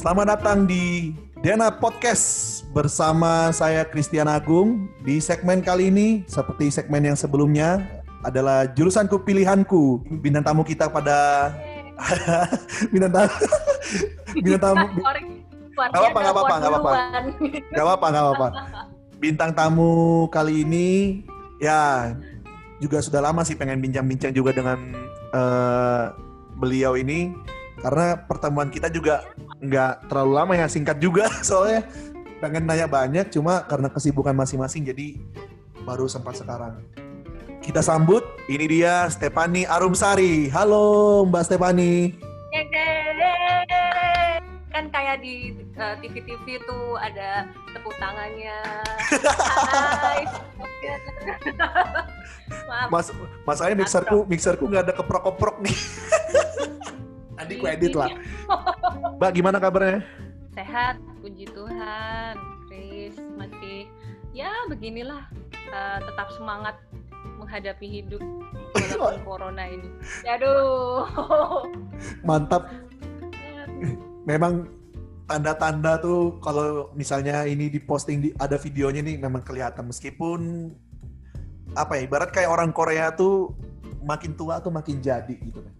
Selamat datang di Dena Podcast bersama saya Christian Agung. Di segmen kali ini, seperti segmen yang sebelumnya, adalah jurusanku pilihanku. Bintang tamu kita pada bintang tamu bintang tamu Gak apa-apa, gak apa-apa, gak apa-apa. Gak apa-apa, gak apa-apa. Bintang tamu kali ini, ya juga sudah lama sih pengen bincang-bincang juga dengan uh, beliau ini karena pertemuan kita juga nggak terlalu lama ya singkat juga soalnya pengen nanya banyak cuma karena kesibukan masing-masing jadi baru sempat sekarang. Kita sambut ini dia Stefani Arumsari. Halo Mbak Stefani. Kan kayak di uh, eh, TV-TV tuh ada tepuk tangannya. Hai. Mas, masalahnya mixerku mixerku nggak ada keprok-keprok nih Nanti ku edit lah. Mbak gimana kabarnya? Sehat, puji Tuhan. Chris masih ya beginilah uh, tetap semangat menghadapi hidup walaupun corona ini. Aduh. Mantap. Memang tanda-tanda tuh kalau misalnya ini diposting di ada videonya nih memang kelihatan meskipun apa ya ibarat kayak orang Korea tuh makin tua tuh makin jadi gitu kan.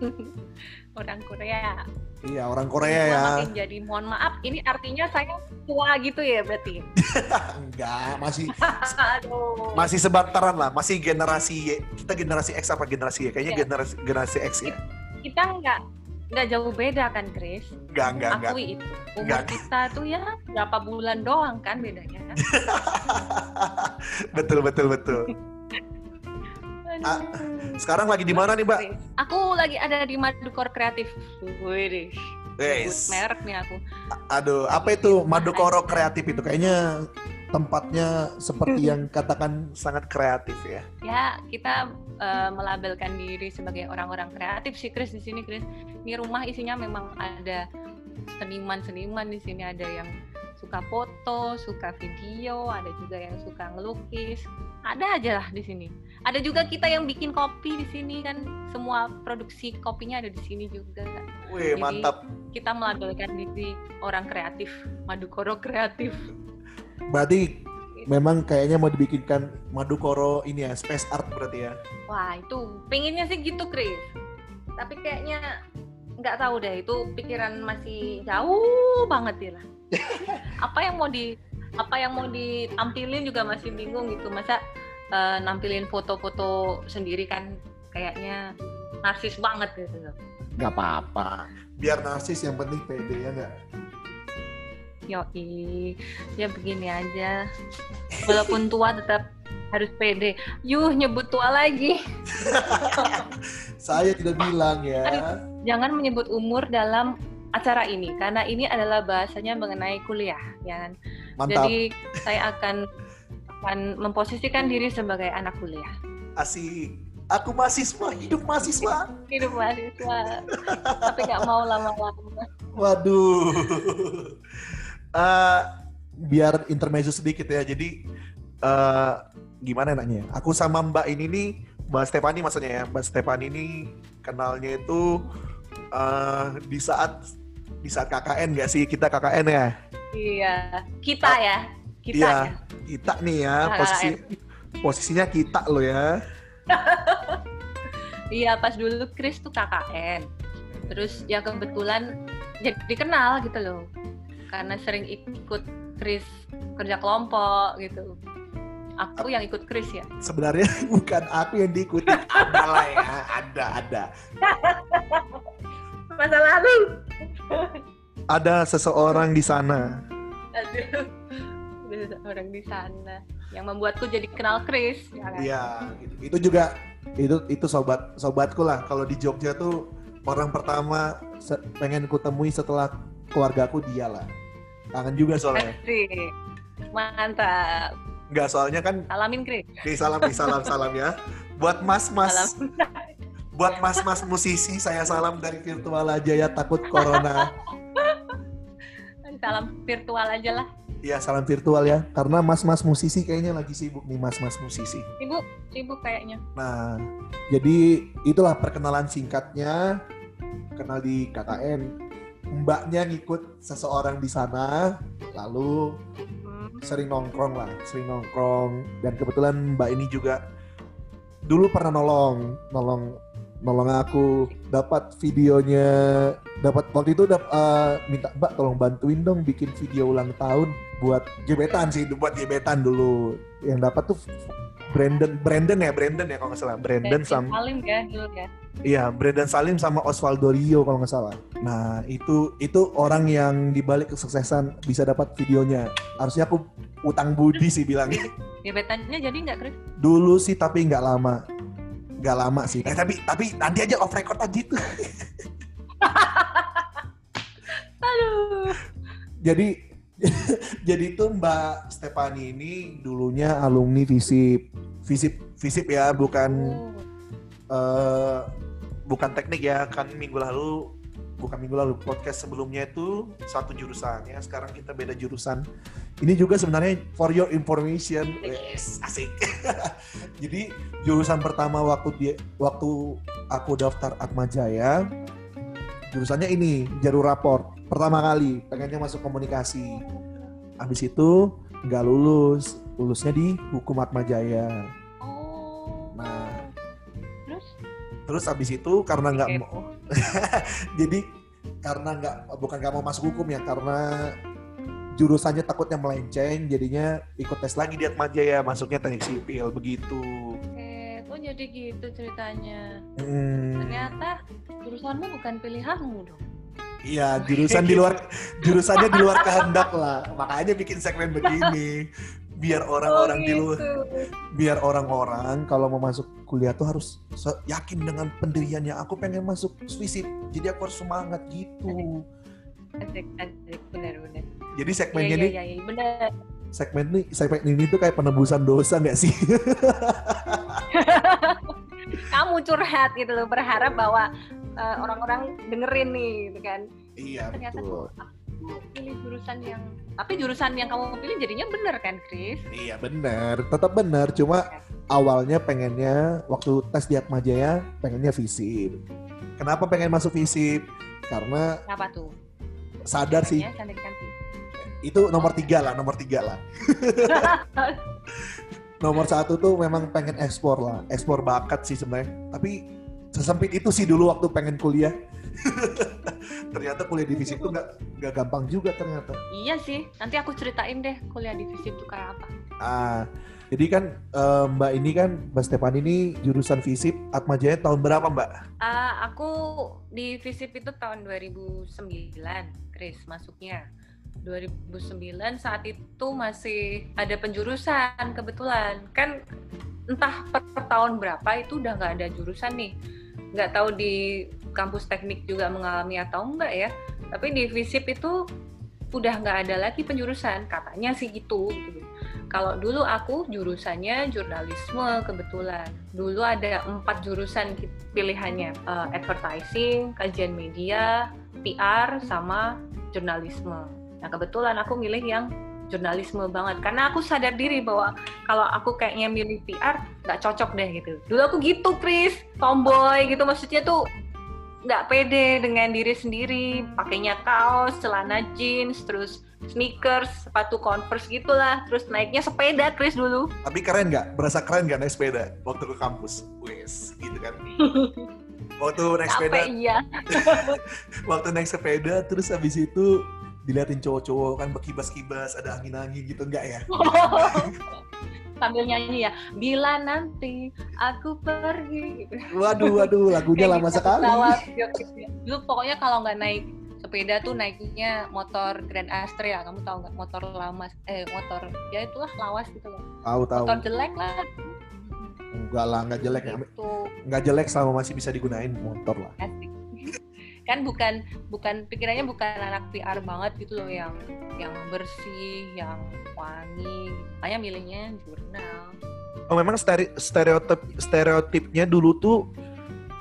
orang Korea. Iya, orang Korea ya. Makin jadi mohon maaf, ini artinya saya tua gitu ya berarti? Enggak, masih Aduh. masih sebantaran lah, masih generasi Y. Kita generasi X apa generasi Y? Kayaknya ya. generasi generasi X ya. Kita enggak nggak jauh beda kan, Chris? Enggak, enggak, enggak. Akui itu. Umur enggak. kita tuh ya berapa bulan doang kan bedanya. betul, betul, betul. Ah, sekarang lagi di mana nih, Mbak? Aku lagi ada di Madukor Kreatif. Wih, Yes. merek nih aku. Aduh, apa itu Madukoro Kreatif itu? Kayaknya tempatnya seperti yang katakan sangat kreatif ya. Ya, kita uh, melabelkan diri sebagai orang-orang kreatif sih, Chris di sini, Chris. Ini rumah isinya memang ada seniman-seniman di sini ada yang suka foto, suka video, ada juga yang suka ngelukis. Ada aja lah di sini ada juga kita yang bikin kopi di sini kan. Semua produksi kopinya ada di sini juga. Wih, Jadi, mantap. kita melabelkan diri orang kreatif Madukoro kreatif. Berarti memang kayaknya mau dibikinkan Madukoro ini ya space art berarti ya? Wah itu pengennya sih gitu Chris. Tapi kayaknya nggak tahu deh itu pikiran masih jauh banget ya lah. Apa yang mau di apa yang mau ditampilin juga masih bingung gitu. Masa uh, nampilin foto-foto sendiri kan kayaknya narsis banget gitu. Gak apa-apa. Biar narsis yang penting pede ya nggak? Yoi, ya begini aja. Walaupun tua tetap harus pede. Yuh nyebut tua lagi. Saya tidak bilang ya. Aduh, jangan menyebut umur dalam acara ini karena ini adalah bahasanya mengenai kuliah ya kan. Mantap. Jadi saya akan akan memposisikan diri sebagai anak kuliah. Asik. Aku mahasiswa, hidup mahasiswa. hidup mahasiswa. Tapi nggak mau lama-lama. Waduh. Uh, biar intermezzo sedikit ya. Jadi uh, gimana nanya? Aku sama Mbak ini nih, Mbak Stefani maksudnya ya. Mbak Stefani ini kenalnya itu uh, di saat di saat KKN gak sih? Kita KKN ya? Iya, kita ya kita iya, ya. kita nih ya posisi posisinya kita lo ya. Iya pas dulu Chris tuh KKN terus ya kebetulan jadi kenal gitu loh. Karena sering ikut Chris kerja kelompok gitu. Aku yang ikut Chris ya? Sebenarnya bukan aku yang diikuti. Ada lah ya ada ada. Masa lalu? Ada seseorang di sana. Aduh orang di sana yang membuatku jadi kenal Chris ya kan? Iya, gitu. itu juga itu itu sobat sobatku lah kalau di Jogja tuh orang pertama pengen ku temui setelah keluargaku dia lah. Kangen juga soalnya. Mantap. Enggak, soalnya kan Salamin Chris. Oke, salam salam salam ya. Buat mas-mas buat mas-mas musisi saya salam dari virtual aja ya takut corona. salam virtual aja lah. Iya salam virtual ya, karena mas-mas musisi kayaknya lagi sibuk nih mas-mas musisi. Sibuk, sibuk kayaknya. Nah, jadi itulah perkenalan singkatnya, kenal di KKN. mbaknya ngikut seseorang di sana lalu Hmm. sering nongkrong lah sering nongkrong dan kebetulan mbak ini juga dulu pernah nolong nolong nolong aku dapat videonya dapat waktu itu dap, eh, minta mbak tolong bantuin dong bikin video ulang tahun buat gebetan sih buat gebetan dulu yang dapat tuh Brandon Brandon ya Brandon ya kalau nggak salah Brandon Dari sama Salim ya dulu ya. Iya, Brandon Salim sama Osvaldo Rio kalau nggak salah. Nah, itu itu orang yang dibalik kesuksesan bisa dapat videonya. Harusnya aku utang budi sih bilangnya. Gebetannya jadi nggak Chris? Dulu sih tapi nggak lama. Nggak lama sih. Eh, tapi tapi nanti aja off record aja itu. Aduh. jadi jadi itu Mbak Stefani ini dulunya alumni FISIP. FISIP FISIP ya, bukan Oh. eh bukan teknik ya kan minggu lalu bukan minggu lalu podcast sebelumnya itu satu jurusan ya. Sekarang kita beda jurusan. Ini juga sebenarnya for your information. Yes. Asik. Jadi jurusan pertama waktu dia waktu aku daftar Atma Jaya jurusannya ini jalur raport. Pertama kali pengennya masuk komunikasi. Habis itu nggak lulus. Lulusnya di hukum Atma Jaya. Oh. nah. Terus? terus habis itu karena nggak mau. jadi karena nggak bukan nggak mau masuk hukum ya karena jurusannya takutnya melenceng jadinya ikut tes lagi di Atma Jaya masuknya teknik sipil begitu Oke, oh jadi gitu ceritanya. Hmm, Ternyata jurusanmu bukan pilihanmu dong. iya jurusan di luar jurusannya di luar kehendak lah makanya bikin segmen begini biar orang-orang di luar gitu. biar orang-orang kalau mau masuk kuliah tuh harus yakin dengan pendiriannya aku pengen masuk FISIP jadi aku harus semangat gitu Asik, asik, benar-benar. jadi segmennya iya, nih iya, iya, benar. segmen ini segmen ini tuh kayak penebusan dosa nggak sih Kamu curhat gitu loh, berharap bahwa eh, orang-orang dengerin nih, gitu kan. iya Ternyata betul pilih jurusan yang, tapi jurusan yang kamu pilih jadinya bener kan, Chris? iya bener. Tetap bener cuma awalnya pengennya waktu tes di Atma Jaya pengennya FISIP kenapa pengen masuk FISIP karena Apa tuh? sadar sih. Itu nomor tiga lah nomor tiga lah. Nomor satu tuh memang pengen ekspor lah ekspor bakat sih sebenarnya. Tapi sesempit itu sih dulu waktu pengen kuliah ternyata kuliah di FISIP tuh nggak gampang juga ternyata Iya sih, nanti aku ceritain deh kuliah di FISIP tuh kayak apa. ah jadi kan eh, Mbak ini kan Mbak Stefan ini jurusan FISIP Atma Jaya tahun berapa Mbak? Ah, aku di FISIP itu tahun 2009, Chris, masuknya. 2009 saat itu masih ada penjurusan kebetulan. Kan entah per, per tahun berapa itu udah nggak ada jurusan nih. Nggak tahu di kampus teknik juga mengalami atau enggak ya. Tapi di FISIP itu udah nggak ada lagi penjurusan, katanya sih gitu. gitu. Kalau dulu aku jurusannya jurnalisme kebetulan. Dulu ada empat jurusan pilihannya, Eh, advertising, kajian media, PR, sama jurnalisme. Nah kebetulan aku milih yang jurnalisme banget karena aku sadar diri bahwa kalau aku kayaknya milih PR nggak cocok deh gitu. Dulu aku gitu, Chris, tomboy gitu maksudnya tuh nggak pede dengan diri sendiri, pakainya kaos, celana jeans, terus sneakers, sepatu converse gitulah, terus naiknya sepeda Chris dulu. Tapi keren nggak? Berasa keren nggak naik sepeda waktu ke kampus? Wes, gitu kan. Waktu naik sepeda, Capek iya. waktu naik sepeda terus habis itu diliatin cowok-cowok kan berkibas-kibas, ada angin-angin gitu enggak ya? Sambil nyanyi ya, bila nanti aku pergi. Gitu. Waduh, waduh, lagunya lama gitu, sekali. pesawat, gitu. Dulu pokoknya kalau nggak naik sepeda tuh naiknya motor Grand Astrea. Kamu tahu nggak motor lama? Eh motor ya itulah lawas gitu loh. Tahu tahu. Motor jelek lah. Enggak lah, enggak jelek. Gitu. Enggak jelek sama masih bisa digunain motor lah. Asik. Kan bukan bukan pikirannya bukan anak PR banget gitu loh yang yang bersih, yang wangi. Makanya milihnya jurnal. Oh, memang stere- stereotip stereotipnya dulu tuh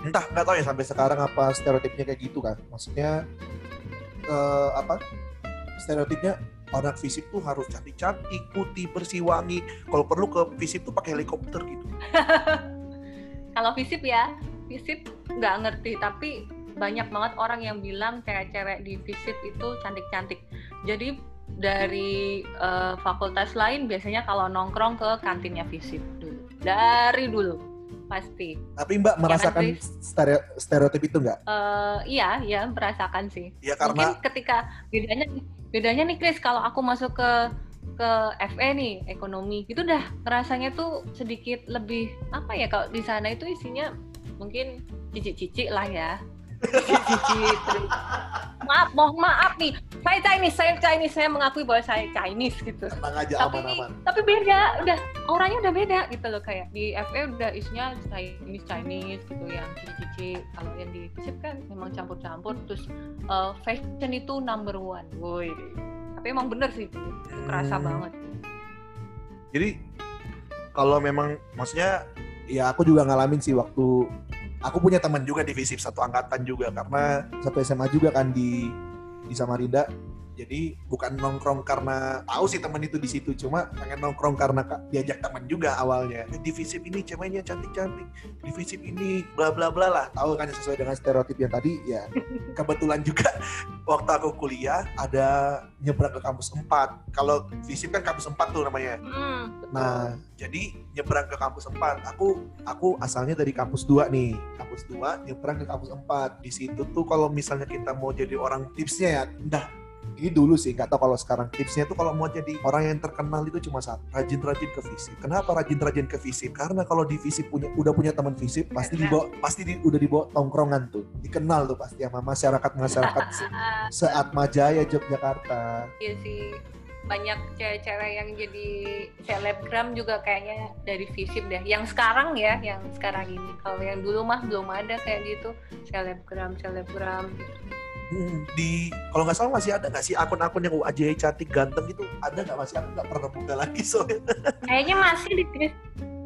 entah nggak tahu ya sampai sekarang apa stereotipnya kayak gitu kan. Maksudnya eh, apa? Stereotipnya anak fisip tuh harus cantik-cantik, putih, bersih, wangi. Kalau perlu ke fisip tuh pakai helikopter gitu. Kalau visip ya, visip nggak ngerti tapi banyak banget orang yang bilang cewek-cewek di visit itu cantik-cantik. Jadi dari uh, fakultas lain biasanya kalau nongkrong ke kantinnya visit dulu. Dari dulu pasti. Tapi Mbak ya merasakan kan, stereotip itu nggak? Uh, iya, iya merasakan sih. Ya karena Mungkin ketika bedanya bedanya nih Chris kalau aku masuk ke ke FE nih ekonomi itu udah rasanya tuh sedikit lebih apa ya kalau di sana itu isinya mungkin cici-cici lah ya maaf mohon maaf nih. Saya Chinese saya Chinese. Saya mengakui bahwa saya Chinese gitu. Tenang aja, tapi aman, aman. tapi beda udah orangnya udah beda gitu loh kayak di FE udah isinya Chinese Chinese gitu yang cici-cici. Kalau yang di FISIP kan memang campur-campur terus uh, fashion itu number one. Woi. Tapi emang bener sih itu kerasa hmm. banget. Jadi kalau memang maksudnya ya aku juga ngalamin sih waktu aku punya teman juga di FISIP satu angkatan juga karena satu SMA juga kan di di Samarinda jadi bukan nongkrong karena tahu sih teman itu di situ cuma pengen nongkrong karena diajak teman juga awalnya. Eh, di visip ini ceweknya cantik cantik di visip ini bla bla bla lah. Tahu kan sesuai dengan stereotip yang tadi ya kebetulan juga waktu aku kuliah ada nyebrang ke kampus 4 kalau visip kan kampus 4 tuh namanya. Hmm, nah jadi nyebrang ke kampus 4 aku aku asalnya dari kampus 2 nih. Kampus 2 nyebrang ke kampus 4 di situ tuh kalau misalnya kita mau jadi orang tipsnya ya udah ini dulu sih nggak tahu kalau sekarang tipsnya tuh kalau mau jadi orang yang terkenal itu cuma satu rajin-rajin ke visip kenapa rajin-rajin ke visip karena kalau di visip punya udah punya teman visip pasti dibawa pasti di, udah dibawa tongkrongan tuh. Dikenal tuh pasti sama masyarakat masyarakat se Seatma Jaya Yogyakarta. Iya sih. Banyak cewek-cewek yang jadi selebgram juga kayaknya dari visip deh. Yang sekarang ya, yang sekarang ini. Kalau yang dulu mah belum ada kayak gitu. Selebgram, selebgram. gitu di kalau nggak salah masih ada nggak sih akun-akun yang aja cantik ganteng gitu ada nggak masih aku nggak pernah buka lagi soalnya kayaknya masih di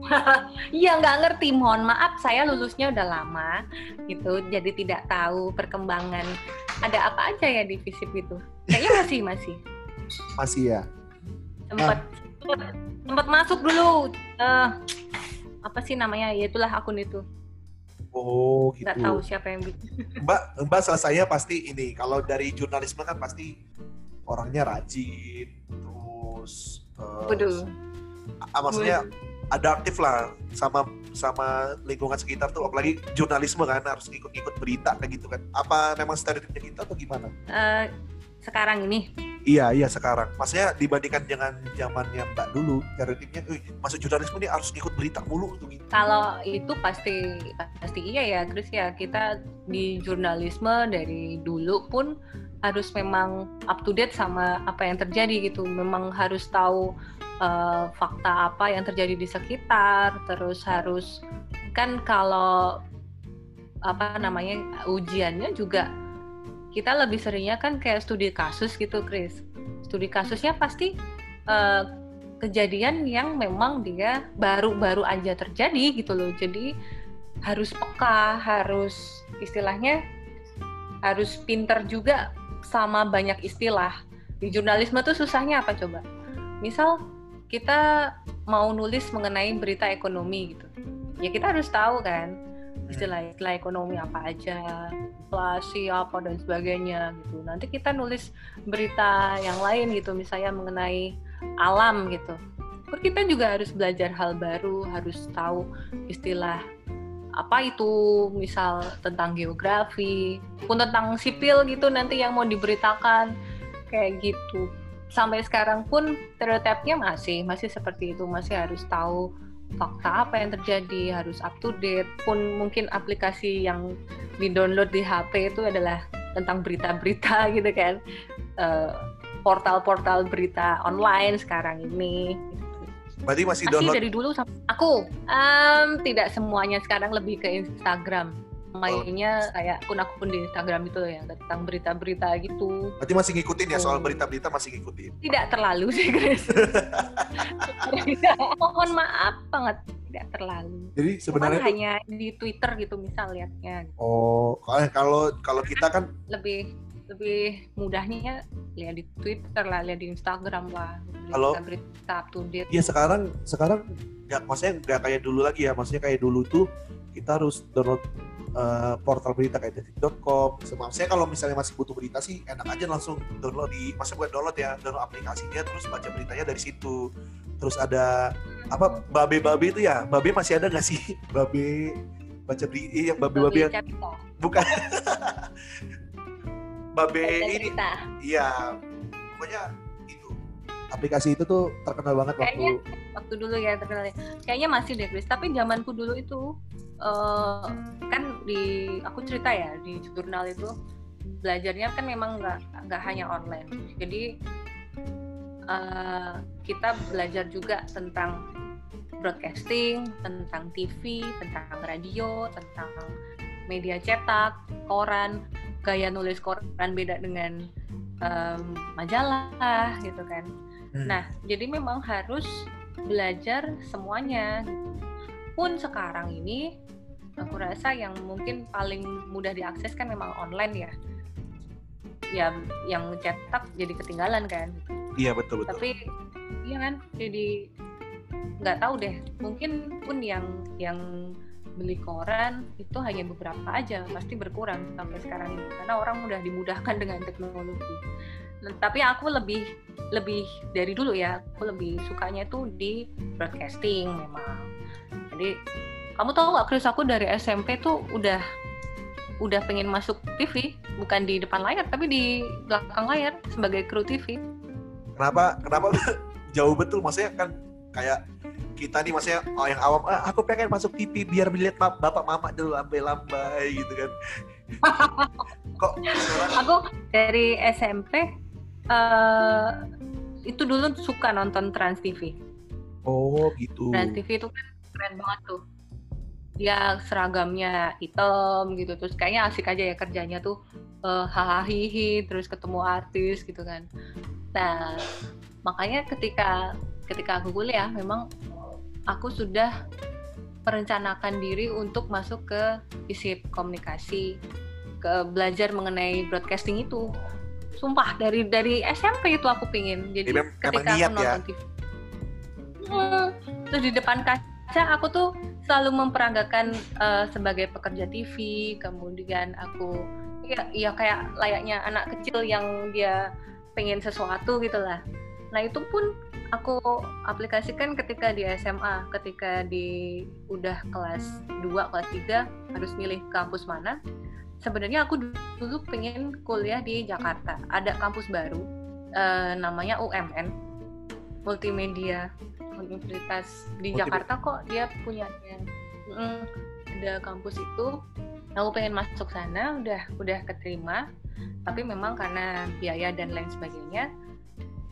Iya nggak ngerti, mohon maaf saya lulusnya udah lama gitu, jadi tidak tahu perkembangan ada apa aja ya di visip itu. Kayaknya masih masih. Masih ya. Sempat uh. sempat masuk dulu. Uh, apa sih namanya? Ya itulah akun itu. Oh gitu. Gak tahu siapa yang bikin. Mbak, Mbak selesainya pasti ini. Kalau dari jurnalisme kan pasti orangnya rajin, terus. Uh, Betul. Maksudnya adaptif lah sama sama lingkungan sekitar tuh apalagi jurnalisme kan harus ikut-ikut berita kayak gitu kan apa memang stereotipnya kita atau gimana uh, sekarang ini Iya, iya sekarang. Maksudnya dibandingkan dengan zamannya Mbak dulu, stereotipnya, masuk jurnalisme ini harus ikut berita mulu tuh. Gitu. Kalau itu pasti pasti iya ya, Chris ya. Kita di jurnalisme dari dulu pun harus memang up to date sama apa yang terjadi gitu. Memang harus tahu uh, fakta apa yang terjadi di sekitar, terus harus kan kalau apa namanya ujiannya juga kita lebih seringnya kan kayak studi kasus gitu, Chris. Studi kasusnya pasti uh, kejadian yang memang dia baru-baru aja terjadi gitu loh. Jadi harus peka, harus istilahnya harus pinter juga sama banyak istilah. Di jurnalisme tuh susahnya apa coba? Misal kita mau nulis mengenai berita ekonomi gitu. Ya kita harus tahu kan istilah-istilah ekonomi apa aja, inflasi apa dan sebagainya gitu. Nanti kita nulis berita yang lain gitu, misalnya mengenai alam gitu. Kita juga harus belajar hal baru, harus tahu istilah apa itu, misal tentang geografi, pun tentang sipil gitu nanti yang mau diberitakan kayak gitu. Sampai sekarang pun stereotipnya masih masih seperti itu, masih harus tahu fakta apa yang terjadi harus up to date pun mungkin aplikasi yang di download di HP itu adalah tentang berita-berita gitu kan. Eh, portal-portal berita online sekarang ini. Berarti masih download? dari dulu aku? Um, tidak semuanya. Sekarang lebih ke Instagram mainnya oh. kayak akun-akun di Instagram itu ya tentang berita-berita gitu. Berarti masih ngikutin ya soal berita-berita masih ngikutin? Tidak terlalu sih, Chris. Mohon maaf banget tidak terlalu. Jadi sebenarnya itu... hanya di Twitter gitu misal lihatnya. Oh, kalau kalau kita kan lebih lebih mudahnya lihat di Twitter lah, lihat di Instagram lah. Kalau berita up to date. Iya sekarang sekarang nggak maksudnya nggak kayak dulu lagi ya, maksudnya kayak dulu tuh kita harus download uh, portal berita kayak detik.com. Maksudnya kalau misalnya masih butuh berita sih enak aja langsung download di masa buat download ya, download aplikasinya terus baca beritanya dari situ. Terus ada apa babe-babe itu ya? Babe masih ada nggak sih? Babe baca berita yang babe-babe yang bukan babe ini iya pokoknya itu aplikasi itu tuh terkenal banget kayaknya, waktu dulu ya terkenal kayaknya masih deh Chris tapi zamanku dulu itu uh, kan di aku cerita ya di jurnal itu belajarnya kan memang nggak nggak hanya online jadi uh, kita belajar juga tentang broadcasting, tentang TV, tentang radio, tentang media cetak, koran, gaya nulis koran beda dengan um, majalah gitu kan. Hmm. Nah, jadi memang harus belajar semuanya. Pun sekarang ini aku rasa yang mungkin paling mudah diakses kan memang online ya. Ya, yang cetak jadi ketinggalan kan. Iya betul betul. Tapi iya kan, jadi nggak tahu deh mungkin pun yang yang beli koran itu hanya beberapa aja pasti berkurang sampai sekarang ini karena orang mudah dimudahkan dengan teknologi tapi aku lebih lebih dari dulu ya aku lebih sukanya tuh di broadcasting memang. Jadi kamu tahu nggak Chris aku dari SMP tuh udah udah pengen masuk TV bukan di depan layar tapi di belakang layar sebagai kru TV kenapa kenapa jauh betul? Maksudnya kan kayak kita nih maksudnya oh, yang awam ah, aku pengen masuk TV biar melihat bapak mama dulu lambai-lambai gitu kan. Kok aku dari SMP uh, eh, itu dulu suka nonton Trans TV oh gitu. Trans TV itu kan keren banget tuh. Dia seragamnya hitam gitu terus kayaknya asik aja ya kerjanya tuh. Uh, hahaha terus ketemu artis gitu kan. Nah makanya ketika ketika aku kuliah memang aku sudah merencanakan diri untuk masuk ke FISIP komunikasi ke belajar mengenai broadcasting itu sumpah dari dari SMP itu aku pingin jadi Mem ketika aku nonton ya? TV hmm, terus di depan kaca aku tuh selalu memperagakan uh, sebagai pekerja TV kemudian aku ya, ya kayak layaknya anak kecil yang dia pengen sesuatu gitulah nah itu pun aku aplikasikan ketika di SMA, ketika di udah kelas 2, kelas 3 harus milih kampus mana. Sebenarnya aku dulu pengen kuliah di Jakarta. Ada kampus baru eh, namanya UMN, Multimedia Universitas di Multimedia. Jakarta kok dia punya mm, ada kampus itu. Aku pengen masuk sana, udah udah keterima. Tapi memang karena biaya dan lain sebagainya,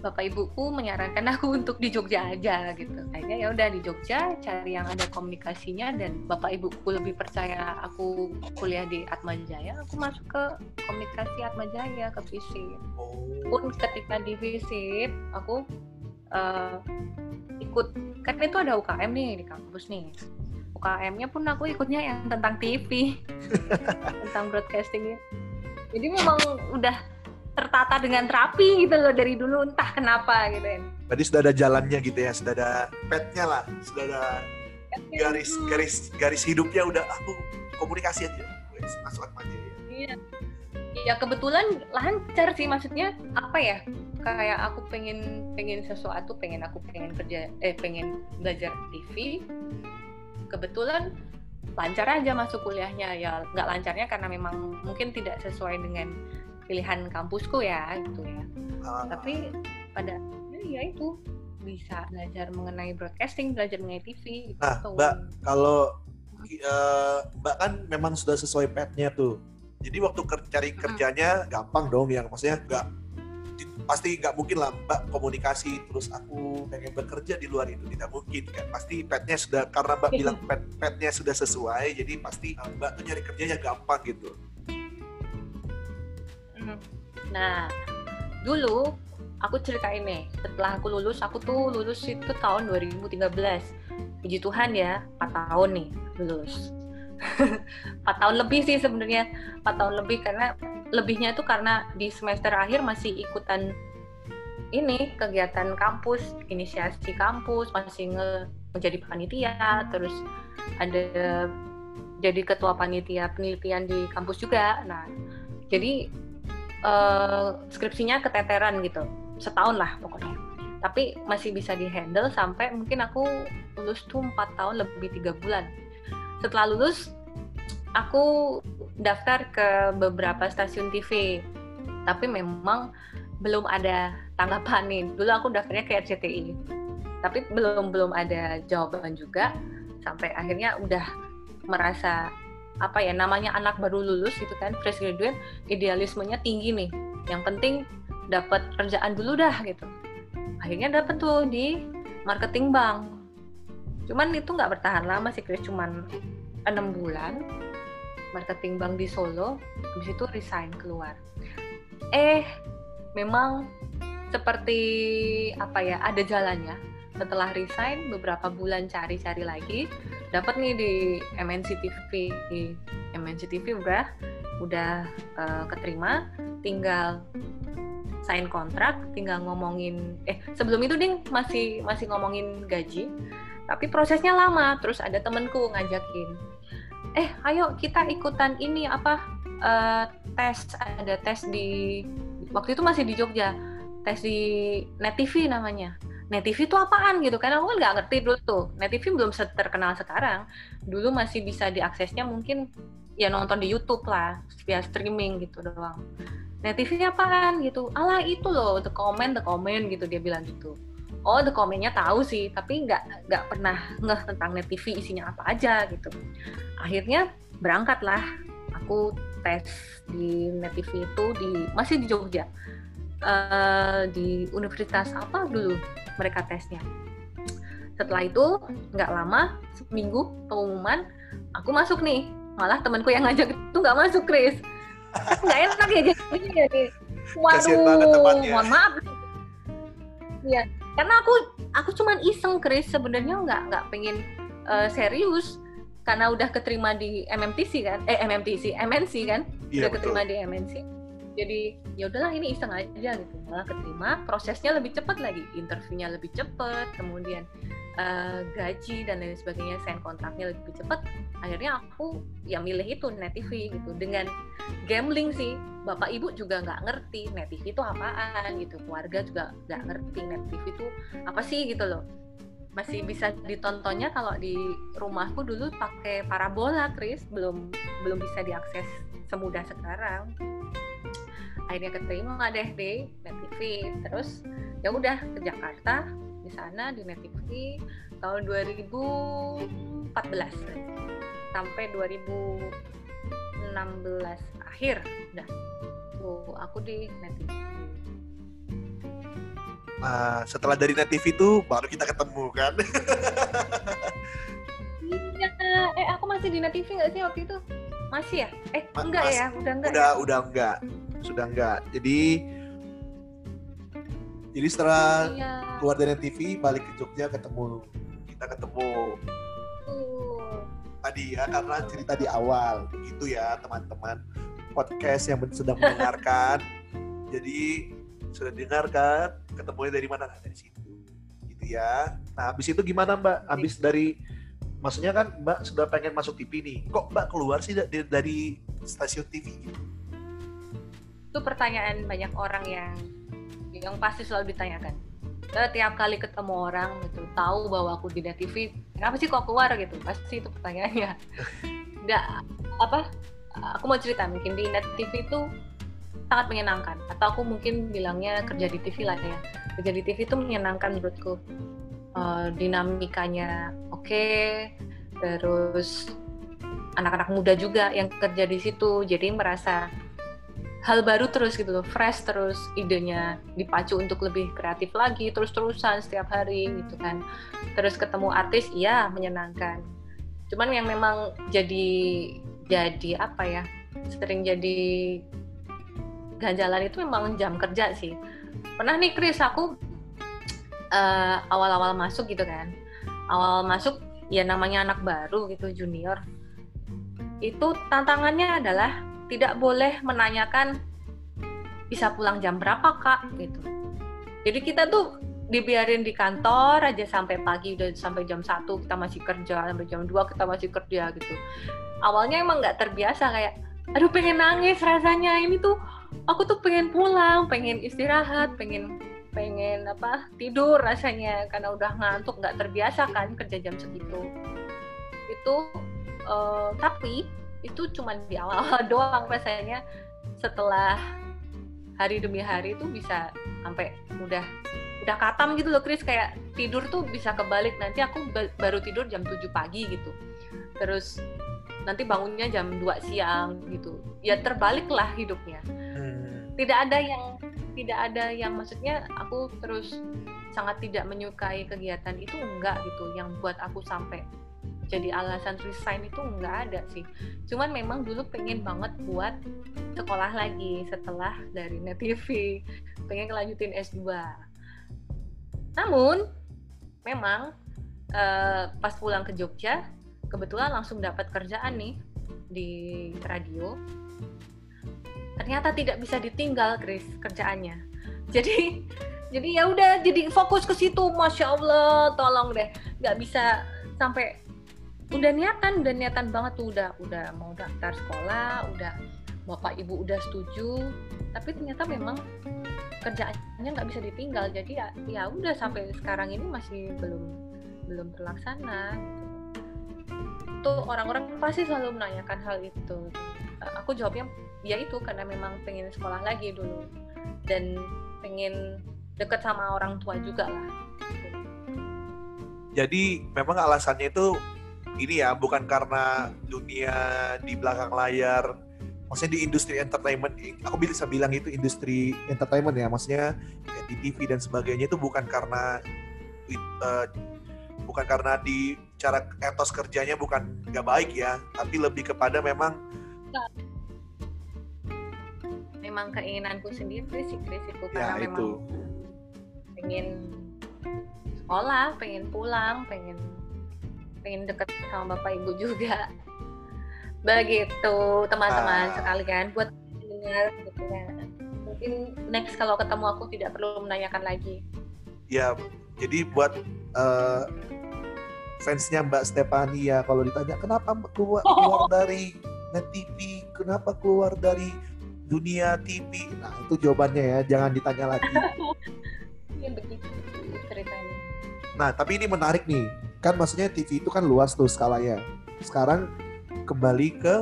bapak ibuku menyarankan aku untuk di Jogja aja gitu. Kayaknya ya udah di Jogja cari yang ada komunikasinya dan bapak ibuku lebih percaya aku kuliah di Atma Jaya aku masuk ke komunikasi Atma Jaya ke FISIP. Pun ketika di FISIP aku uh, ikut kan itu ada UKM nih di kampus nih. UKM-nya pun aku ikutnya yang tentang TV tentang broadcasting jadi memang udah tertata dengan terapi gitu loh dari dulu entah kenapa gitu ya. Tadi sudah ada jalannya gitu ya, sudah ada petnya lah, sudah ada garis garis garis hidupnya udah aku komunikasi aja, masuk aja ya. Iya. Ya kebetulan lancar sih maksudnya apa ya? Kayak aku pengen pengen sesuatu, pengen aku pengen kerja eh pengen belajar TV. Kebetulan lancar aja masuk kuliahnya ya nggak lancarnya karena memang mungkin tidak sesuai dengan pilihan kampusku ya gitu ya uh. tapi pada ya itu bisa belajar mengenai broadcasting belajar mengenai TV nah gitu. mbak kalau uh, mbak kan memang sudah sesuai petnya tuh jadi waktu ker cari kerjanya hmm. gampang dong yang maksudnya nggak pasti nggak mungkin lah mbak komunikasi terus aku pengen bekerja di luar itu tidak mungkin kan pasti petnya sudah karena mbak bilang pet petnya sudah sesuai jadi pasti mbak tuh nyari kerjanya gampang gitu Nah, dulu aku cerita ini setelah aku lulus, aku tuh lulus itu tahun 2013. Puji Tuhan ya, 4 tahun nih lulus. 4 tahun lebih sih sebenarnya, 4 tahun lebih karena lebihnya itu karena di semester akhir masih ikutan ini kegiatan kampus, inisiasi kampus, masih nge menjadi panitia, terus ada jadi ketua panitia penelitian di kampus juga. Nah, jadi uh, skripsinya keteteran gitu, setahun lah pokoknya. Tapi masih bisa dihandle sampai mungkin aku lulus tuh empat tahun lebih tiga bulan. Setelah lulus, aku daftar ke beberapa stasiun TV, tapi memang belum ada tanggapan nih. Dulu aku daftarnya ke RCTI, tapi belum belum ada jawaban juga sampai akhirnya udah merasa apa ya namanya anak baru lulus gitu kan fresh graduate idealismenya tinggi nih. Yang penting dapat kerjaan dulu dah gitu. Akhirnya dapat tuh di marketing bank. Cuman itu nggak bertahan lama sih Chris. Cuman enam bulan marketing bank di Solo habis itu resign keluar. Eh memang seperti apa ya ada jalannya. Setelah resign beberapa bulan cari-cari lagi dapat nih di MNC TV MNC TV udah udah uh, keterima. Tinggal sign kontrak tinggal ngomongin eh sebelum itu ding masih masih ngomongin gaji. Tapi prosesnya lama terus ada temenku ngajakin. Eh ayo kita ikutan ini apa uh, tes ada tes di waktu itu masih di Jogja tes di Net TV namanya Net TV itu apaan gitu? Kan aku kan nggak ngerti dulu tuh. Net TV belum terkenal sekarang. Dulu masih bisa diaksesnya mungkin ya nonton di YouTube lah via streaming gitu doang. Net TV apaan gitu? Ala itu loh the comment the comment gitu dia bilang gitu. Oh the commentnya tahu sih tapi nggak nggak pernah ngeh tentang Net TV isinya apa aja gitu. Akhirnya berangkat lah aku tes di Net TV itu di masih di Jogja uh, di universitas apa dulu mereka tesnya. Setelah itu nggak lama seminggu pengumuman aku masuk nih. Malah temanku yang ngajak itu nggak masuk Chris. Nggak enak ya jadi jadi waduh mohon maaf. Ya karena aku aku cuman iseng Chris. Sebenarnya nggak nggak pengen uh, serius. Karena udah keterima di MMTC kan? Eh MMTC MNC kan? Iya, udah betul. keterima di MNC jadi ya udahlah ini iseng aja gitu. Malah keterima prosesnya lebih cepat lagi interviewnya lebih cepat kemudian uh, gaji dan lain sebagainya sign kontraknya lebih cepat akhirnya aku ya milih itu net TV gitu. Dengan gambling sih bapak ibu juga nggak ngerti net TV itu apaan gitu. Keluarga juga nggak ngerti net TV itu apa sih gitu loh. Masih bisa ditontonnya kalau di rumahku dulu pakai parabola Chris. Belum belum bisa diakses semudah sekarang akhirnya keterima deh di Net TV terus ya udah ke Jakarta di sana di Net TV tahun 2014 sampai 2016 akhir udah tuh aku di Net TV Nah, setelah dari Net TV itu baru kita ketemu kan? iya, eh aku masih di Net TV nggak sih waktu itu? Masih ya? Eh, Ma enggak mas, ya? Udah enggak Udah, ya? udah enggak sudah enggak jadi jadi setelah iya. keluar dari TV balik ke Jogja ketemu kita ketemu. Uh. tadi ya karena cerita di awal begitu ya teman-teman. Podcast yang sedang mendengarkan. Jadi sudah dengarkan ketemunya dari mana? Dari situ. Gitu ya. Nah habis itu gimana mbak? Habis dari maksudnya kan mbak sudah pengen masuk TV nih. Kok mbak keluar sih dari, dari stasiun TV gitu itu pertanyaan banyak orang yang yang pasti selalu ditanyakan. Setiap kali ketemu orang gitu tahu bahwa aku di TV kenapa sih kok keluar? gitu. Pasti itu pertanyaannya. Nggak apa aku mau cerita mungkin di net TV itu sangat menyenangkan. Atau aku mungkin bilangnya kerja di TV lah ya. Kerja di TV itu menyenangkan menurutku. Uh, dinamikanya oke okay, terus anak-anak muda juga yang kerja di situ jadi merasa hal baru terus gitu loh, fresh terus idenya dipacu untuk lebih kreatif lagi terus-terusan setiap hari gitu kan. Terus ketemu artis iya menyenangkan. Cuman yang memang jadi jadi apa ya? sering jadi ganjalan itu memang jam kerja sih. Pernah nih Chris aku uh, awal-awal masuk gitu kan. Awal masuk ya namanya anak baru gitu junior. Itu tantangannya adalah tidak boleh menanyakan bisa pulang jam berapa kak? gitu. Jadi kita tuh dibiarin di kantor aja sampai pagi udah sampai jam satu kita masih kerja sampai jam 2 kita masih kerja gitu. Awalnya emang nggak terbiasa kayak aduh pengen nangis rasanya ini tuh aku tuh pengen pulang pengen istirahat pengen pengen apa tidur rasanya karena udah ngantuk. Nggak terbiasa kan kerja jam segitu. Itu uh, tapi itu cuma di awal-awal doang rasanya. Setelah hari demi hari tuh bisa sampai udah udah katam gitu loh Chris. Kayak tidur tuh bisa kebalik. Nanti aku baru tidur jam 7 pagi gitu. Terus nanti bangunnya jam 2 siang gitu. Ya terbalik lah hidupnya. Hmm. tidak ada yang tidak ada yang maksudnya aku terus sangat tidak menyukai kegiatan itu enggak gitu. Yang buat aku sampai jadi alasan resign itu enggak ada sih. Cuman memang dulu pengen banget buat sekolah lagi setelah dari net TV pengen kelanjutin S2 namun memang uh, pas pulang ke Jogja kebetulan langsung dapat kerjaan nih di radio. Ternyata tidak bisa ditinggal Chris kerjaannya. Jadi jadi ya udah jadi fokus ke situ. Masya Allah tolong deh. Nggak bisa sampai udah niatan udah niatan banget tuh udah udah mau daftar sekolah udah bapak ibu udah setuju tapi ternyata memang kerjaannya nggak bisa ditinggal jadi ya ya udah sampai sekarang ini masih belum belum terlaksana. Tuh orang-orang pasti selalu menanyakan hal itu. Aku jawabnya ya itu karena memang pengen sekolah lagi dulu dan pengen deket sama orang tua juga lah. Jadi memang alasannya itu ini ya bukan karena dunia di belakang layar maksudnya di industri entertainment aku bisa bilang itu industri entertainment ya maksudnya di TV dan sebagainya itu bukan karena uh, bukan karena di cara etos kerjanya bukan nggak baik ya tapi lebih kepada memang memang keinginanku sendiri sih Chris itu karena ya, memang itu. pengen sekolah pengen pulang pengen pengen deket sama bapak ibu juga. Begitu teman-teman ah. sekalian buat dengar gitu ya. Mungkin next kalau ketemu aku tidak perlu menanyakan lagi. Ya jadi buat uh, fansnya Mbak Stefani ya kalau ditanya kenapa keluar, keluar dari net TV kenapa keluar dari dunia TV nah itu jawabannya ya jangan ditanya lagi. Ya begitu ceritanya. Nah tapi ini menarik nih kan maksudnya TV itu kan luas tuh skalanya. Sekarang kembali ke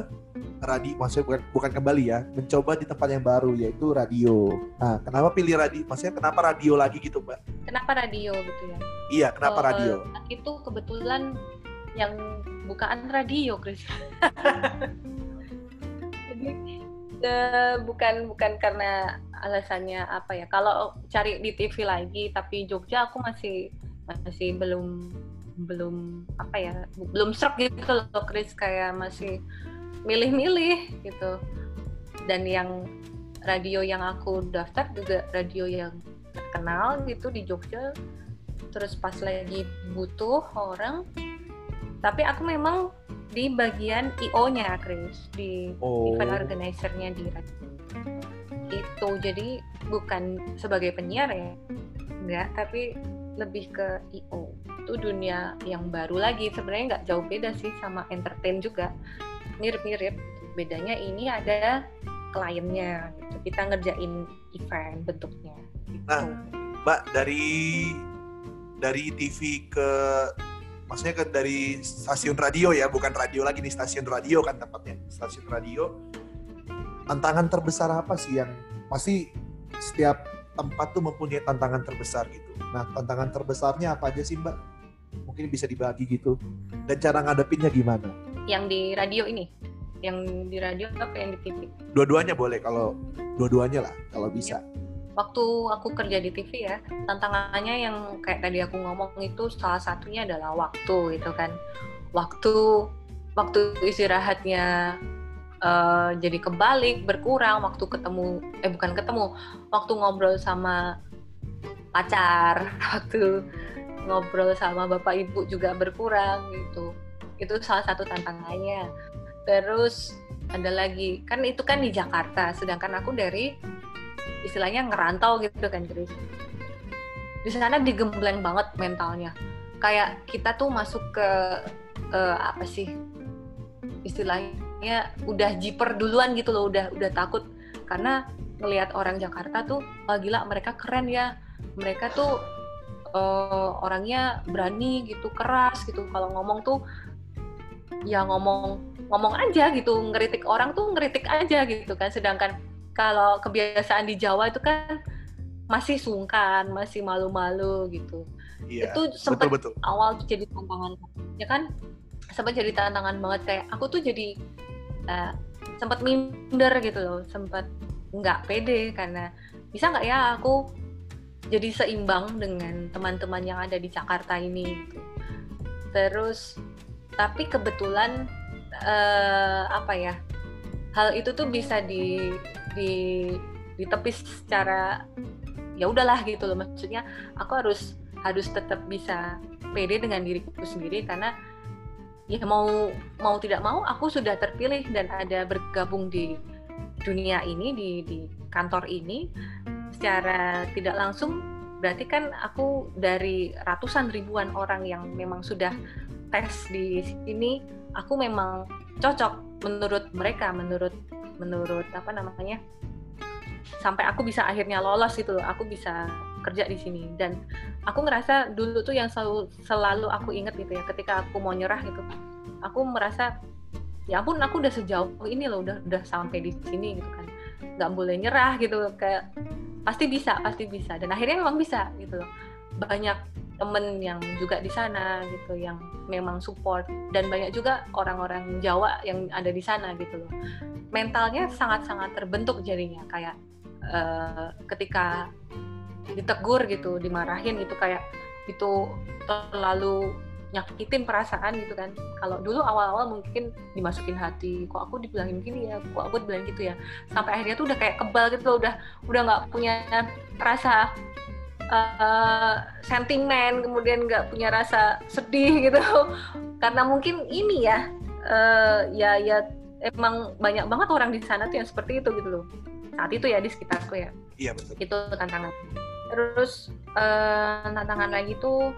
radio maksudnya bukan bukan kembali ya mencoba di tempat yang baru yaitu radio. Nah kenapa pilih radio maksudnya kenapa radio lagi gitu mbak? Kenapa radio gitu ya? Iya kenapa uh, radio? itu kebetulan yang bukaan radio Chris. Jadi uh, bukan bukan karena alasannya apa ya kalau cari di TV lagi tapi Jogja aku masih masih belum belum apa ya belum serak gitu loh Chris. Kayak masih milih-milih gitu. Dan yang radio yang aku daftar juga radio yang terkenal gitu di Jogja. Terus pas lagi butuh orang. Tapi aku memang di bagian IO-nya Chris. Di oh. event organizer-nya di radio. Itu jadi bukan sebagai penyiar ya. Enggak tapi lebih ke IO itu dunia yang baru lagi. Sebenarnya nggak jauh beda sih sama entertain juga. Mirip-mirip. Bedanya ini ada kliennya gitu. kita ngerjain event bentuknya. Gitu. nah mbak dari dari TV ke maksudnya ke dari stasiun radio ya bukan radio lagi nih stasiun radio kan tempatnya. Stasiun radio. Tantangan terbesar apa sih yang pasti setiap tempat tuh mempunyai tantangan terbesar gitu. Nah, tantangan terbesarnya apa aja sih, Mbak? Mungkin bisa dibagi gitu. Dan cara ngadepinnya gimana? Yang di radio ini? Yang di radio apa yang di TV? Dua-duanya boleh kalau dua-duanya lah kalau bisa. Waktu aku kerja di TV ya, tantangannya yang kayak tadi aku ngomong itu salah satunya adalah waktu gitu kan. Waktu waktu istirahatnya uh, jadi kebalik berkurang waktu ketemu eh bukan ketemu waktu ngobrol sama pacar waktu ngobrol sama bapak ibu juga berkurang gitu. Itu salah satu tantangannya. Terus ada lagi kan itu kan di Jakarta sedangkan aku dari istilahnya ngerantau gitu kan Chris. Di sana digembleng banget mentalnya. Kayak kita tuh masuk ke uh, apa sih istilahnya udah jiper duluan gitu loh udah udah takut. Karena ngelihat orang Jakarta tuh oh, gila mereka keren ya mereka tuh uh, orangnya berani gitu keras gitu. Kalau ngomong tuh ya ngomong ngomong aja gitu. Ngeritik orang tuh ngeritik aja gitu kan. Sedangkan kalau kebiasaan di Jawa itu kan masih sungkan masih malu-malu gitu. Iya, itu sempat betul, betul. awal jadi tantangan ya kan? Sempat jadi tantangan banget. Kayak aku tuh jadi uh, sempat minder gitu loh. Sempat nggak pede karena bisa nggak ya aku jadi seimbang dengan teman-teman yang ada di Jakarta ini gitu. terus tapi kebetulan uh, apa ya hal itu tuh bisa di di ditepis secara ya udahlah gitu loh maksudnya aku harus harus tetap bisa pede dengan diriku sendiri karena ya mau mau tidak mau aku sudah terpilih dan ada bergabung di dunia ini di di kantor ini secara tidak langsung berarti kan aku dari ratusan ribuan orang yang memang sudah tes di sini aku memang cocok menurut mereka menurut menurut apa namanya sampai aku bisa akhirnya lolos gitu aku bisa kerja di sini. Dan aku ngerasa dulu tuh yang selalu selalu aku inget gitu ya ketika aku mau nyerah gitu aku merasa ya ampun aku udah sejauh ini loh udah udah sampai di sini gitu kan. Nggak boleh nyerah gitu kayak pasti bisa pasti bisa. Dan akhirnya memang bisa gitu loh. Banyak temen yang juga di sana gitu yang memang support. Dan banyak juga orang-orang Jawa yang ada di sana gitu loh. Mentalnya sangat-sangat terbentuk jadinya. Kayak uh, ketika ditegur gitu dimarahin gitu kayak itu terlalu nyakitin perasaan gitu kan. Kalau dulu awal-awal mungkin dimasukin hati kok aku dibilangin gini ya? Kok aku dibilang gitu ya? Sampai akhirnya tuh udah kayak kebal gitu loh, udah udah nggak punya rasa uh, sentimen kemudian nggak punya rasa sedih gitu. Karena mungkin ini ya uh, ya ya emang banyak banget orang di sana tuh yang seperti itu gitu loh. Saat itu ya di sekitarku ya. Iya betul. Itu tantangan. Terus uh, tantangan lagi tuh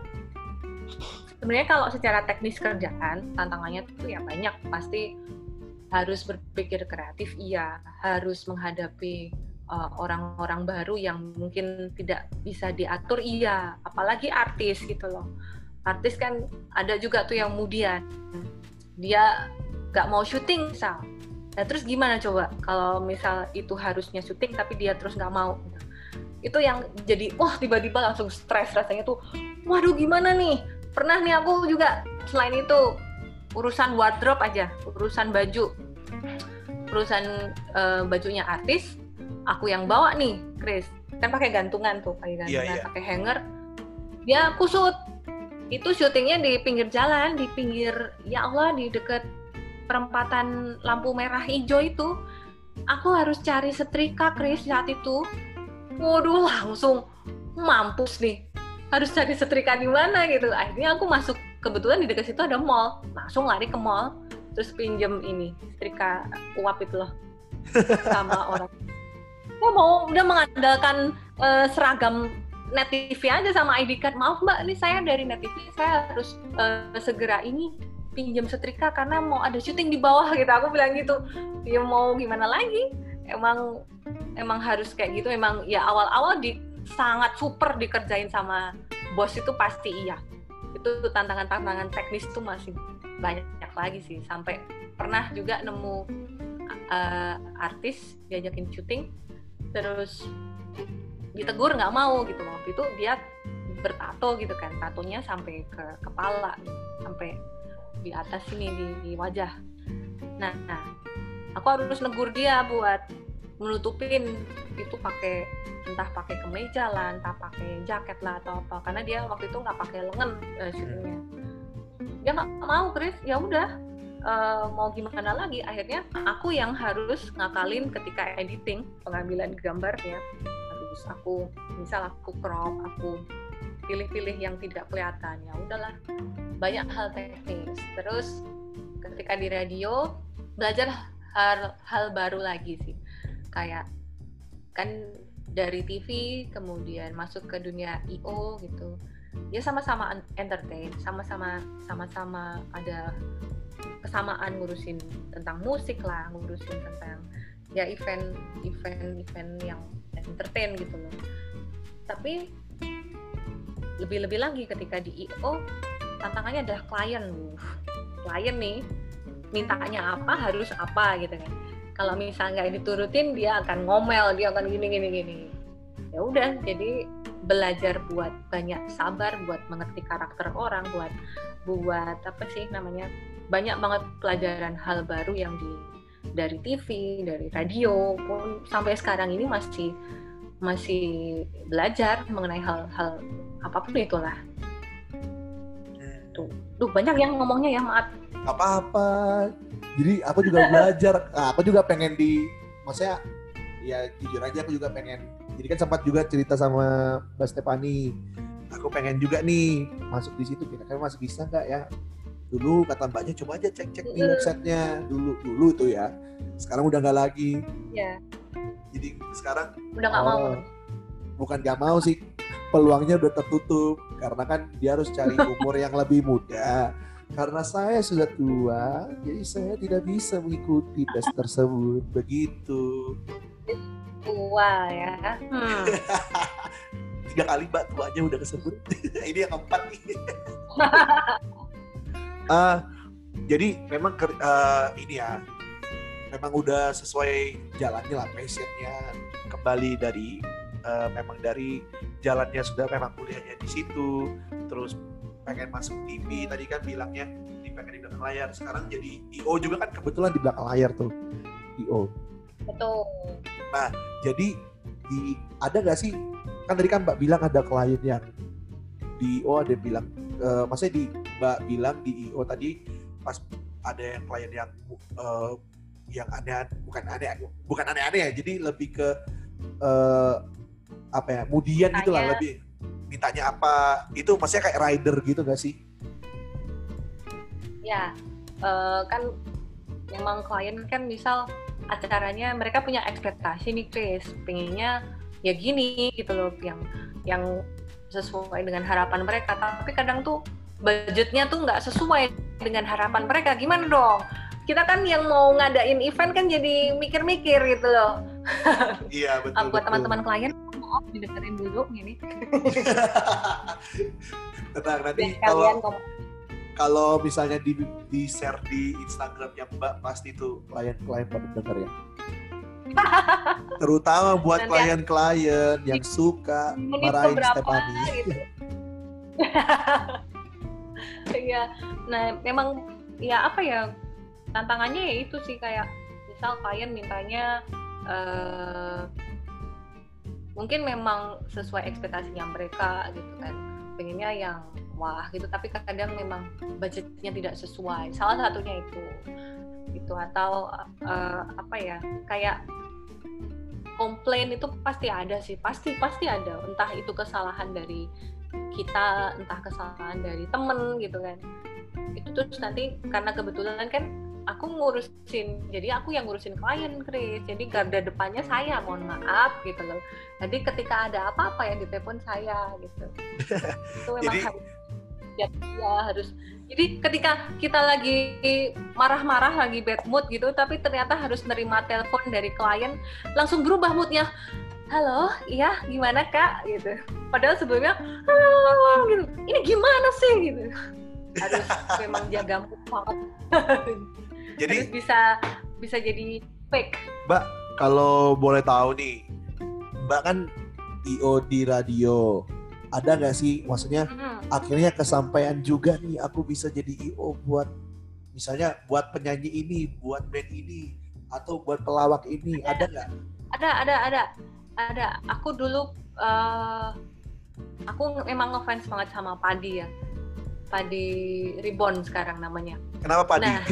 sebenarnya kalau secara teknis kerjaan tantangannya tuh ya banyak. Pasti harus berpikir kreatif iya. Harus menghadapi uh, orang-orang uh, baru yang mungkin tidak bisa diatur iya. Apalagi artis gitu loh. Artis kan ada juga tuh yang kemudian dia nggak mau syuting misal. Nah terus gimana coba kalau misal itu harusnya syuting tapi dia terus nggak mau? Itu yang jadi wah tiba-tiba langsung stres rasanya tuh waduh gimana nih pernah nih aku juga selain itu urusan wardrobe aja urusan baju. Urusan uh, bajunya artis aku yang bawa nih Chris. Kan pakai gantungan tuh pakai iya, gantungan yeah, yeah. pakai hanger. Dia kusut itu syutingnya di pinggir jalan di pinggir ya Allah di dekat perempatan lampu merah hijau itu. Aku harus cari setrika Chris saat itu. Waduh langsung mampus nih harus cari setrika di mana gitu. Akhirnya aku masuk kebetulan di dekat situ ada mall. Langsung lari ke mall terus pinjem ini setrika uap itu loh sama orang. Ya mau udah mengandalkan uh, seragam net TV aja sama ID card. Maaf mbak ini saya dari net TV saya harus uh, segera ini pinjam setrika karena mau ada syuting di bawah gitu. Aku bilang gitu. Ya mau gimana lagi? Emang emang harus kayak gitu. Emang ya awal-awal di sangat super dikerjain sama bos itu pasti iya. Itu tantangan-tantangan teknis itu masih banyak lagi sih. Sampai pernah juga nemu uh, artis diajakin syuting terus ditegur nggak mau gitu. Waktu itu dia bertato gitu kan tatonya sampai ke kepala sampai di atas sini di, di wajah. Nah, nah aku harus negur dia buat menutupin. Itu pakai entah pakai kemeja lah, entah pakai jaket lah atau apa. Karena dia waktu itu nggak pakai lengan uh, syutingnya dia nggak mau Chris. Ya udah uh, mau gimana lagi? Akhirnya aku yang harus ngakalin ketika editing pengambilan gambar ya harus aku misal aku crop aku pilih-pilih yang tidak kelihatan. Ya udahlah banyak hal teknis. Terus ketika di radio belajar hal hal baru lagi sih kayak kan dari TV kemudian masuk ke dunia IO gitu. Ya sama-sama entertain sama-sama sama-sama ada kesamaan ngurusin tentang musik lah ngurusin tentang ya event event event yang entertain gitu loh. Tapi lebih-lebih lagi ketika di IO tantangannya adalah klien. Klien nih mintanya apa harus apa gitu kan kalau misalnya nggak diturutin dia akan ngomel dia akan gini gini gini. Ya udah jadi belajar buat banyak sabar buat mengerti karakter orang buat buat apa sih namanya banyak banget pelajaran hal baru yang di dari TV dari radio pun sampai sekarang ini masih masih belajar mengenai hal-hal apa pun itulah. Tuh tuh banyak yang ngomongnya ya maaf apa-apa. Jadi aku juga belajar. Nah, aku juga pengen di maksudnya ya jujur aja aku juga pengen. Jadi kan sempat juga cerita sama Mbak Stefani aku pengen juga nih masuk di situ. Kira-kira masih bisa nggak ya? Dulu kata mbaknya coba aja cek-cek di websitenya. Dulu dulu itu ya. Sekarang udah nggak lagi. Ya jadi sekarang udah nggak oh, mau bukan nggak mau sih. Peluangnya udah tertutup. Karena kan dia harus cari umur yang lebih muda karena saya sudah tua jadi saya tidak bisa mengikuti tes tersebut. Begitu. Tua ya. Hmm. tiga kali mbak tuanya udah kesebut. Ini yang keempat nih. Uh, jadi memang uh, ini ya. Memang udah sesuai jalannya lah passionnya. Kembali dari uh, memang dari jalannya sudah memang kuliahnya di situ. Terus pengen masuk TV tadi kan bilangnya di pengen di belakang layar sekarang jadi IO juga kan kebetulan di belakang layar tuh IO betul. Nah jadi di ada nggak sih kan tadi kan Mbak bilang ada klien yang di IO ada bilang uh, maksudnya di Mbak bilang di IO tadi pas ada yang klien yang uh, yang aneh bukan aneh bukan aneh-aneh ya jadi lebih ke uh, apa ya kemudian gitulah lebih mintanya apa itu maksudnya kayak rider gitu gak sih? Ya uh, kan memang klien kan misal acaranya mereka punya ekspektasi nih Chris. Pengennya ya gini gitu loh yang yang sesuai dengan harapan mereka. Tapi kadang tuh budgetnya tuh nggak sesuai dengan harapan mereka. Gimana dong? Kita kan yang mau ngadain event kan jadi mikir-mikir gitu loh. Iya betul buat teman-teman klien maaf didengerin dulu gini. Tenang nanti kalau kalau misalnya di di share di Instagramnya Mbak pasti tuh klien-klien pada denger ya. Terutama buat klien-klien yang suka marahin Stephanie. gitu. Iya, nah memang ya apa ya tantangannya ya itu sih kayak misal klien mintanya uh, mungkin memang sesuai ekspektasinya mereka gitu kan. Pengennya yang wah gitu tapi kadang memang budgetnya tidak sesuai. Salah satunya itu itu atau uh, apa ya kayak komplain itu pasti ada sih pasti pasti ada. Entah itu kesalahan dari kita entah kesalahan dari temen gitu kan. Itu terus nanti karena kebetulan kan aku ngurusin jadi aku yang ngurusin klien Chris. Jadi garda depannya saya mohon maaf gitu loh. Jadi ketika ada apa-apa yang ditelepon saya gitu. Itu memang jadi... harus ya, ya harus. Jadi ketika kita lagi marah-marah lagi bad mood gitu tapi ternyata harus nerima telepon dari klien langsung berubah moodnya. Halo? Iya? Gimana kak? Gitu. Padahal sebelumnya halo gitu. Ini gimana sih? Gitu. Harus memang jaga mood banget jadi harus bisa bisa jadi fake. Mbak, kalau boleh tahu nih, Mbak kan IO di radio. Ada nggak sih, maksudnya hmm. akhirnya kesampaian juga nih aku bisa jadi IO buat misalnya buat penyanyi ini, buat band ini, atau buat pelawak ini, ada nggak? Ada, ada, ada, ada. Aku dulu, uh, aku memang ngefans banget sama Padi ya. Padi Ribbon sekarang namanya. Kenapa Padi? Nah,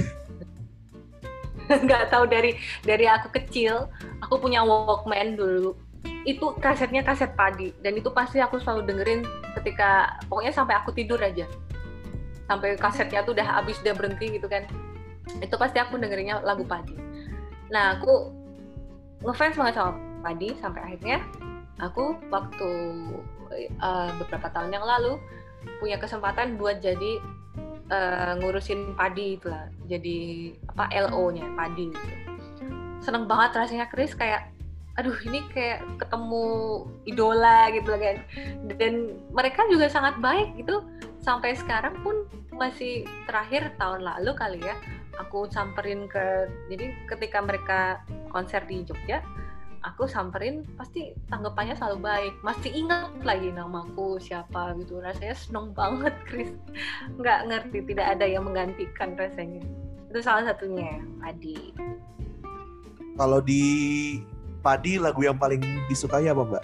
nggak tahu dari dari aku kecil aku punya Walkman dulu. Itu kasetnya kaset padi dan itu pasti aku selalu dengerin ketika pokoknya sampai aku tidur aja. Sampai kasetnya tuh udah habis udah berhenti gitu kan. Itu pasti aku dengerinnya lagu padi. Nah aku ngefans banget sama padi sampai akhirnya aku waktu uh, beberapa tahun yang lalu punya kesempatan buat jadi uh, ngurusin padi itu lah jadi apa LO-nya padi gitu. seneng banget rasanya Chris. Kayak aduh ini kayak ketemu idola gitu kan. Dan mereka juga sangat baik gitu. Sampai sekarang pun masih terakhir tahun lalu kali ya aku samperin ke jadi ketika mereka konser di Jogja aku samperin pasti tanggapannya selalu baik masih ingat lagi namaku siapa gitu rasanya seneng banget Chris nggak ngerti tidak ada yang menggantikan rasanya itu salah satunya Adi kalau di Padi lagu yang paling disukai apa mbak?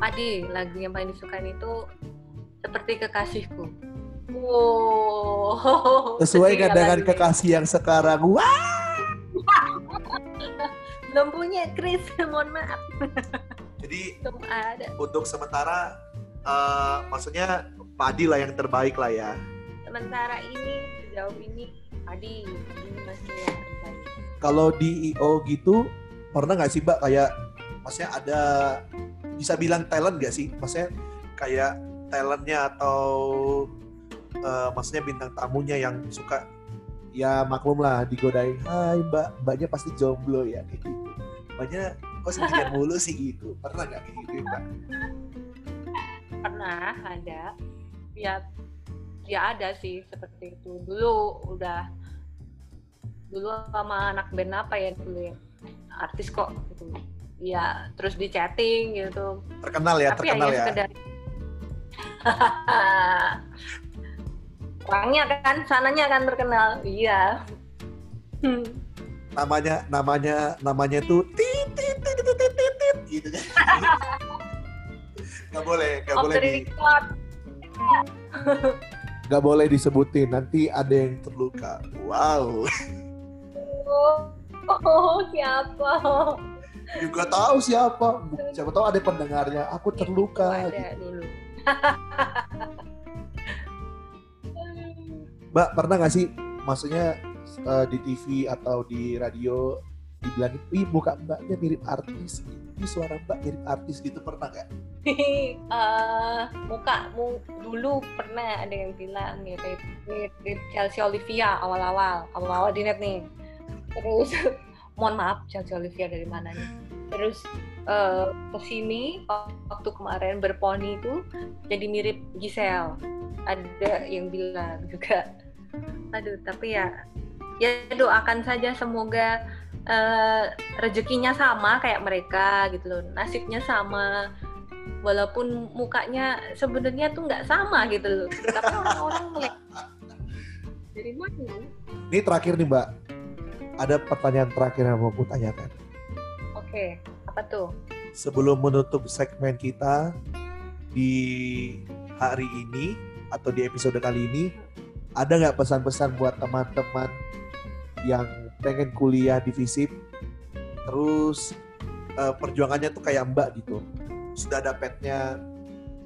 Padi lagu yang paling disukai itu seperti kekasihku. Wow. Sesuai dengan kekasih yang sekarang. Wah belum punya Chris. Mohon maaf. Jadi belum ada. untuk sementara uh, maksudnya padi lah yang terbaik lah ya. Sementara ini sejauh ini padi ini masih yang terbaik kalau di IO gitu pernah nggak sih mbak kayak maksudnya ada bisa bilang talent gak sih? Maksudnya kayak talentnya atau uh, maksudnya bintang tamunya yang suka ya maklum lah digodain hai mbak. Mbaknya pasti jomblo ya kayak gitu. Mbaknya kok sendirian mulu sih? Gitu. Pernah nggak kayak gitu ya, mbak? Pernah ada. Ya ya ada sih seperti itu. Dulu udah dulu sama anak band apa ya dulu ya? Artis kok gitu. Ya terus di chatting gitu. Terkenal ya Tapi terkenal ya, ya. Sekedar... orangnya kan sananya kan terkenal. Iya. Namanya namanya namanya tuh tit tit tit tit tit tit, tit gitu kan. Nggak boleh nggak boleh di nggak boleh disebutin nanti ada yang terluka. Wow. Oh, oh siapa? Juga tahu siapa. Siapa tahu ada pendengarnya. Aku terluka. Ada gitu. dulu Mbak pernah nggak sih maksudnya uh, di TV atau di radio dibilang ih muka mbaknya mirip artis ini suara mbak mirip artis gitu pernah nggak? uh, muka mu, dulu pernah ada yang bilang mirip mirip Chelsea Olivia awal-awal awal-awal di net nih. Terus mohon maaf Chelsea Olivia dari mana nih? Terus uh, ke sini waktu kemarin berponi itu jadi mirip Giselle ada yang bilang juga. Aduh tapi ya ya doakan saja semoga uh, rezekinya sama kayak mereka gitu loh nasibnya sama. Walaupun mukanya sebenarnya tuh nggak sama gitu loh tapi orang-orang ngeliat dari mana ini terakhir nih mbak. Ada pertanyaan terakhir yang mau aku tanyakan. Oke apa tuh? Sebelum menutup segmen kita di hari ini atau di episode kali ini ada nggak pesan-pesan buat teman-teman yang pengen kuliah di FISIP? Terus uh, perjuangannya tuh kayak Mbak gitu. Sudah ada petnya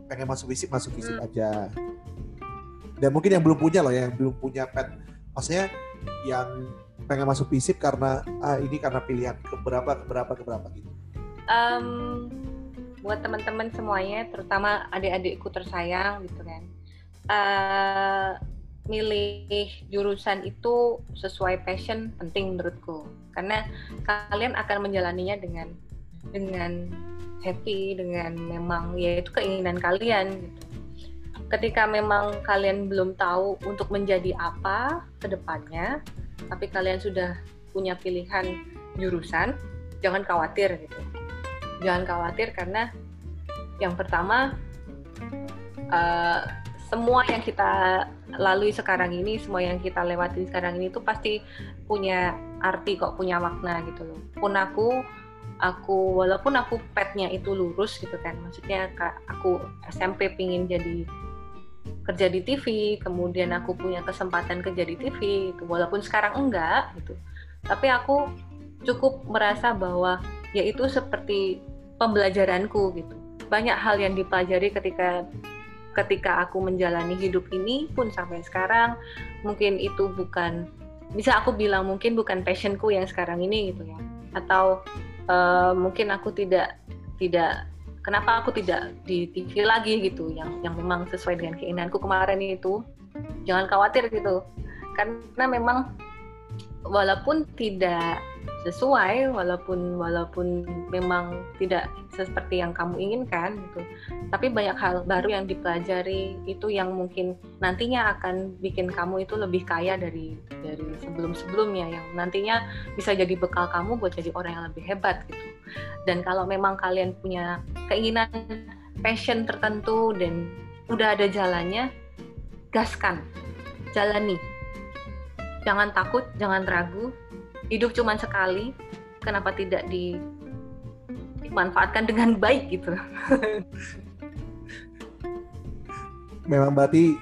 pengen masuk FISIP masuk FISIP hmm. aja. Dan mungkin yang belum punya loh yang belum punya pet. Maksudnya yang pengen masuk FISIP karena ah ini karena pilihan keberapa keberapa keberapa gitu. Um, buat teman-teman semuanya terutama adik-adikku tersayang gitu kan uh, milih jurusan itu sesuai passion penting menurutku karena kalian akan menjalaninya dengan dengan happy dengan memang ya itu keinginan kalian gitu. Ketika memang kalian belum tahu untuk menjadi apa ke depannya, tapi kalian sudah punya pilihan jurusan, jangan khawatir gitu. Jangan khawatir karena yang pertama uh, semua yang kita lalui sekarang ini, semua yang kita lewati sekarang ini tuh pasti punya arti kok, punya makna gitu loh. Pun aku, aku walaupun aku petnya itu lurus gitu kan, maksudnya aku SMP pingin jadi kerja di TV, kemudian aku punya kesempatan kerja di TV, itu walaupun sekarang enggak gitu. Tapi aku cukup merasa bahwa ya itu seperti pembelajaranku gitu. Banyak hal yang dipelajari ketika ketika aku menjalani hidup ini pun sampai sekarang mungkin itu bukan bisa aku bilang mungkin bukan passionku yang sekarang ini gitu ya. Atau uh, mungkin aku tidak tidak kenapa aku tidak di TV lagi gitu yang yang memang sesuai dengan keinginanku kemarin itu. Jangan khawatir gitu. Karena memang walaupun tidak sesuai walaupun walaupun memang tidak seperti yang kamu inginkan gitu. Tapi banyak hal baru yang dipelajari itu yang mungkin nantinya akan bikin kamu itu lebih kaya dari dari sebelum sebelumnya yang nantinya bisa jadi bekal kamu buat jadi orang yang lebih hebat gitu. Dan kalau memang kalian punya keinginan passion tertentu dan udah ada jalannya gaskan. Jalani. Jangan takut jangan ragu hidup cuma sekali kenapa tidak di dimanfaatkan dengan baik gitu? Memang berarti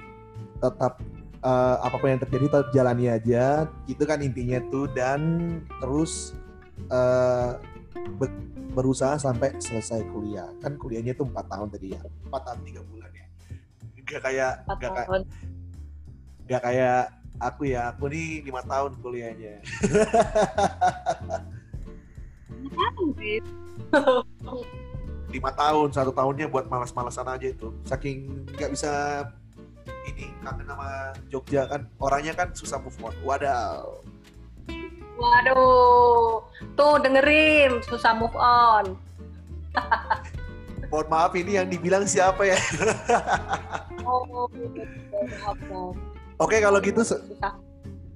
tetap uh, apa pun yang terjadi tetap jalani aja itu kan intinya tuh dan terus uh, berusaha sampai selesai kuliah. Kan kuliahnya tuh empat tahun tadi ya empat tahun tiga bulan ya. Gak kayak gak kayak gak kayak aku ya aku nih lima tahun kuliahnya. Lima tahun satu tahunnya buat malas-malasan aja itu. Saking nggak bisa ini kangen sama Jogja kan orangnya kan susah move on. Wadaw. Waduh tuh dengerin susah move on. Mohon maaf ini yang dibilang siapa ya? Oh, Oke kalau gitu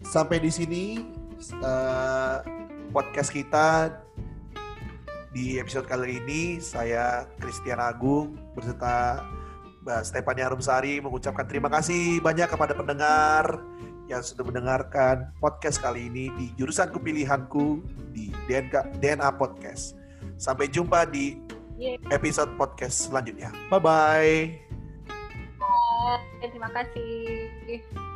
sampai di sini uh, podcast kita di episode kali ini saya Christian Agung berserta Mbak Stefania Arumsari mengucapkan terima kasih banyak kepada pendengar yang sudah mendengarkan podcast kali ini di jurusan kepilihanku di DNK, DNA Podcast. Sampai jumpa di episode podcast selanjutnya. Bye-bye. Terima kasih.